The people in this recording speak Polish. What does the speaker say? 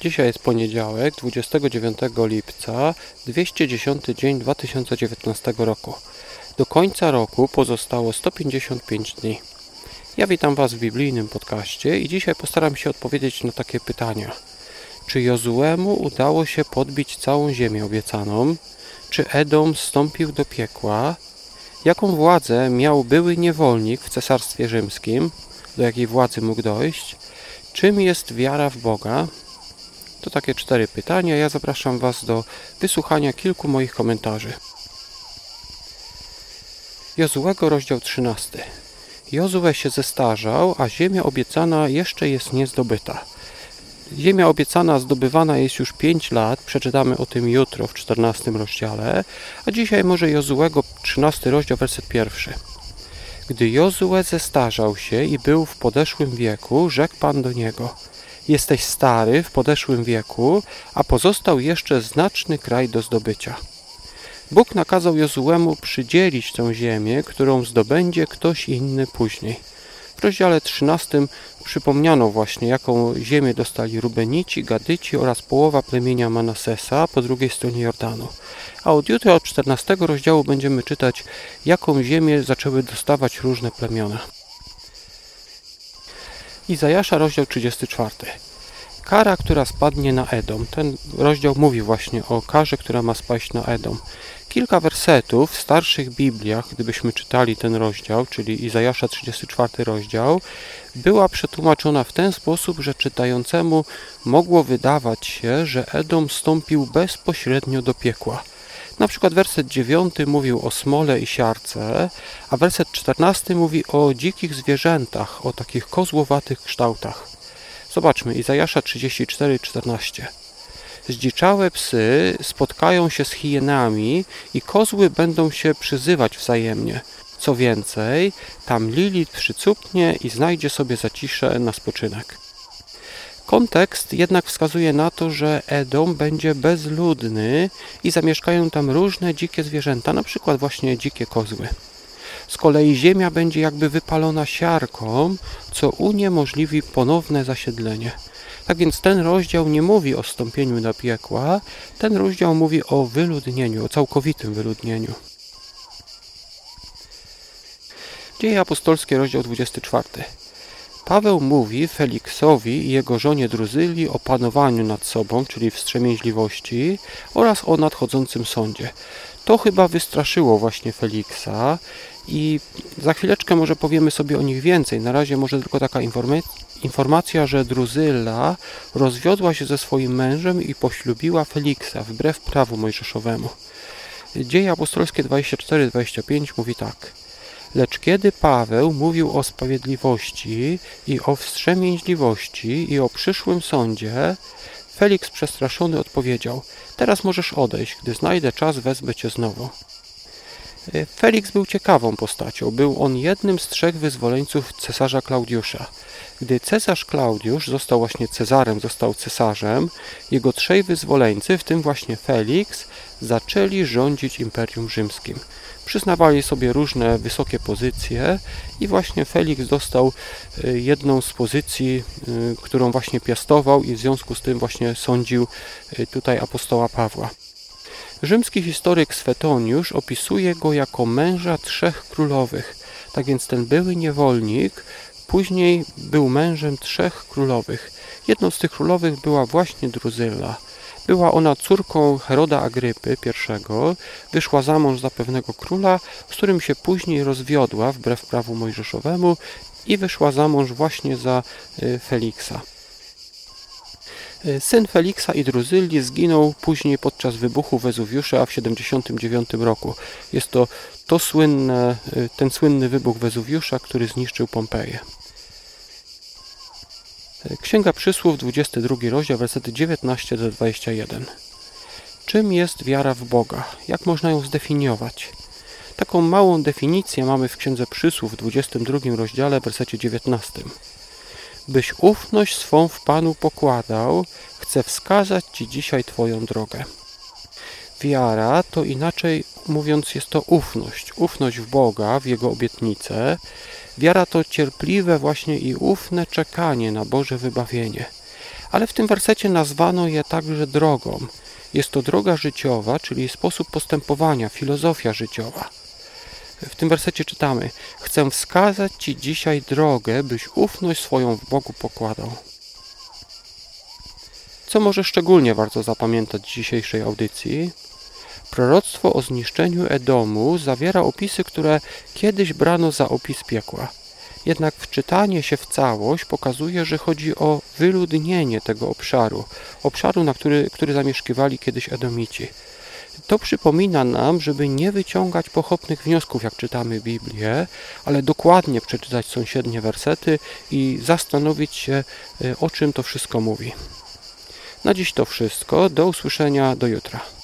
Dzisiaj jest poniedziałek, 29 lipca, 210 dzień 2019 roku. Do końca roku pozostało 155 dni. Ja witam Was w biblijnym podcaście i dzisiaj postaram się odpowiedzieć na takie pytania. Czy Jozuemu udało się podbić całą ziemię obiecaną? Czy Edom wstąpił do piekła? Jaką władzę miał były niewolnik w cesarstwie rzymskim? Do jakiej władzy mógł dojść? Czym jest wiara w Boga? To takie cztery pytania. Ja zapraszam Was do wysłuchania kilku moich komentarzy. Jozułego rozdział 13. Jozue się zestarzał, a ziemia obiecana jeszcze jest niezdobyta. Ziemia obiecana zdobywana jest już 5 lat, przeczytamy o tym jutro w 14 rozdziale, a dzisiaj może Jozułego 13 rozdział, werset pierwszy. Gdy Jozue zestarzał się i był w podeszłym wieku, rzekł Pan do niego – Jesteś stary, w podeszłym wieku, a pozostał jeszcze znaczny kraj do zdobycia. Bóg nakazał Jozuemu przydzielić tę ziemię, którą zdobędzie ktoś inny później. W rozdziale 13 przypomniano właśnie, jaką ziemię dostali Rubenici, Gadyci oraz połowa plemienia Manasesa po drugiej stronie Jordanu. A od jutra, od 14 rozdziału będziemy czytać, jaką ziemię zaczęły dostawać różne plemiona. Izajasza, rozdział 34. Kara, która spadnie na Edom. Ten rozdział mówi właśnie o karze, która ma spaść na Edom. Kilka wersetów w starszych Bibliach, gdybyśmy czytali ten rozdział, czyli Izajasza 34 rozdział, była przetłumaczona w ten sposób, że czytającemu mogło wydawać się, że Edom stąpił bezpośrednio do piekła. Na przykład werset 9 mówił o smole i siarce, a werset 14 mówi o dzikich zwierzętach, o takich kozłowatych kształtach. Zobaczmy, Izajasza 34:14. Zdziczałe psy spotkają się z hienami i kozły będą się przyzywać wzajemnie. Co więcej, tam Lilit przycupnie i znajdzie sobie zaciszę na spoczynek. Kontekst jednak wskazuje na to, że Edom będzie bezludny i zamieszkają tam różne dzikie zwierzęta, na przykład właśnie dzikie kozły. Z kolei ziemia będzie jakby wypalona siarką, co uniemożliwi ponowne zasiedlenie. Tak więc ten rozdział nie mówi o stąpieniu na piekła, ten rozdział mówi o wyludnieniu, o całkowitym wyludnieniu. Dzieje apostolskie, rozdział 24. Paweł mówi Feliksowi i jego żonie Druzyli o panowaniu nad sobą, czyli wstrzemięźliwości oraz o nadchodzącym sądzie. To chyba wystraszyło właśnie Feliksa i za chwileczkę może powiemy sobie o nich więcej. Na razie może tylko taka informacja, że Druzyla rozwiodła się ze swoim mężem i poślubiła Feliksa wbrew prawu mojżeszowemu. Dzieje apostolskie 24-25 mówi tak. Lecz kiedy Paweł mówił o sprawiedliwości i o wstrzemięźliwości i o przyszłym sądzie, Felix przestraszony odpowiedział: Teraz możesz odejść, gdy znajdę czas, wezmę cię znowu. Felix był ciekawą postacią. Był on jednym z trzech wyzwoleńców cesarza Klaudiusza. Gdy cesarz Klaudiusz został właśnie Cezarem, został cesarzem, jego trzej wyzwoleńcy, w tym właśnie Felix, zaczęli rządzić Imperium Rzymskim. Przyznawali sobie różne wysokie pozycje i właśnie Felix dostał y, jedną z pozycji, y, którą właśnie piastował i w związku z tym właśnie sądził y, tutaj apostoła Pawła. Rzymski historyk Swetoniusz opisuje go jako męża trzech królowych. Tak więc ten były niewolnik później był mężem trzech królowych. Jedną z tych królowych była właśnie Druzylla. Była ona córką Heroda Agrypy I, wyszła za mąż za pewnego króla, z którym się później rozwiodła wbrew prawu mojżeszowemu i wyszła za mąż właśnie za y, Feliksa. Y, syn Feliksa i Druzylli zginął później podczas wybuchu Wezuwiusza w 79 roku. Jest to, to słynne, y, ten słynny wybuch Wezuwiusza, który zniszczył Pompeję. Księga Przysłów, 22 rozdział, wersety 19 do 21. Czym jest wiara w Boga? Jak można ją zdefiniować? Taką małą definicję mamy w Księdze Przysłów, w 22 rozdziale, wersecie 19. Byś ufność swą w Panu pokładał, chcę wskazać Ci dzisiaj Twoją drogę. Wiara to inaczej mówiąc jest to ufność. Ufność w Boga, w Jego obietnice, Wiara to cierpliwe właśnie i ufne czekanie na Boże wybawienie. ale w tym wersecie nazwano je także drogą. Jest to droga życiowa, czyli sposób postępowania, filozofia życiowa. W tym wersecie czytamy: Chcę wskazać Ci dzisiaj drogę, byś ufność swoją w Bogu pokładał. Co może szczególnie warto zapamiętać z dzisiejszej audycji? Proroctwo o zniszczeniu Edomu zawiera opisy, które kiedyś brano za opis piekła. Jednak wczytanie się w całość pokazuje, że chodzi o wyludnienie tego obszaru, obszaru, na który, który zamieszkiwali kiedyś Edomici. To przypomina nam, żeby nie wyciągać pochopnych wniosków, jak czytamy Biblię, ale dokładnie przeczytać sąsiednie wersety i zastanowić się, y, o czym to wszystko mówi. Na dziś to wszystko. Do usłyszenia do jutra.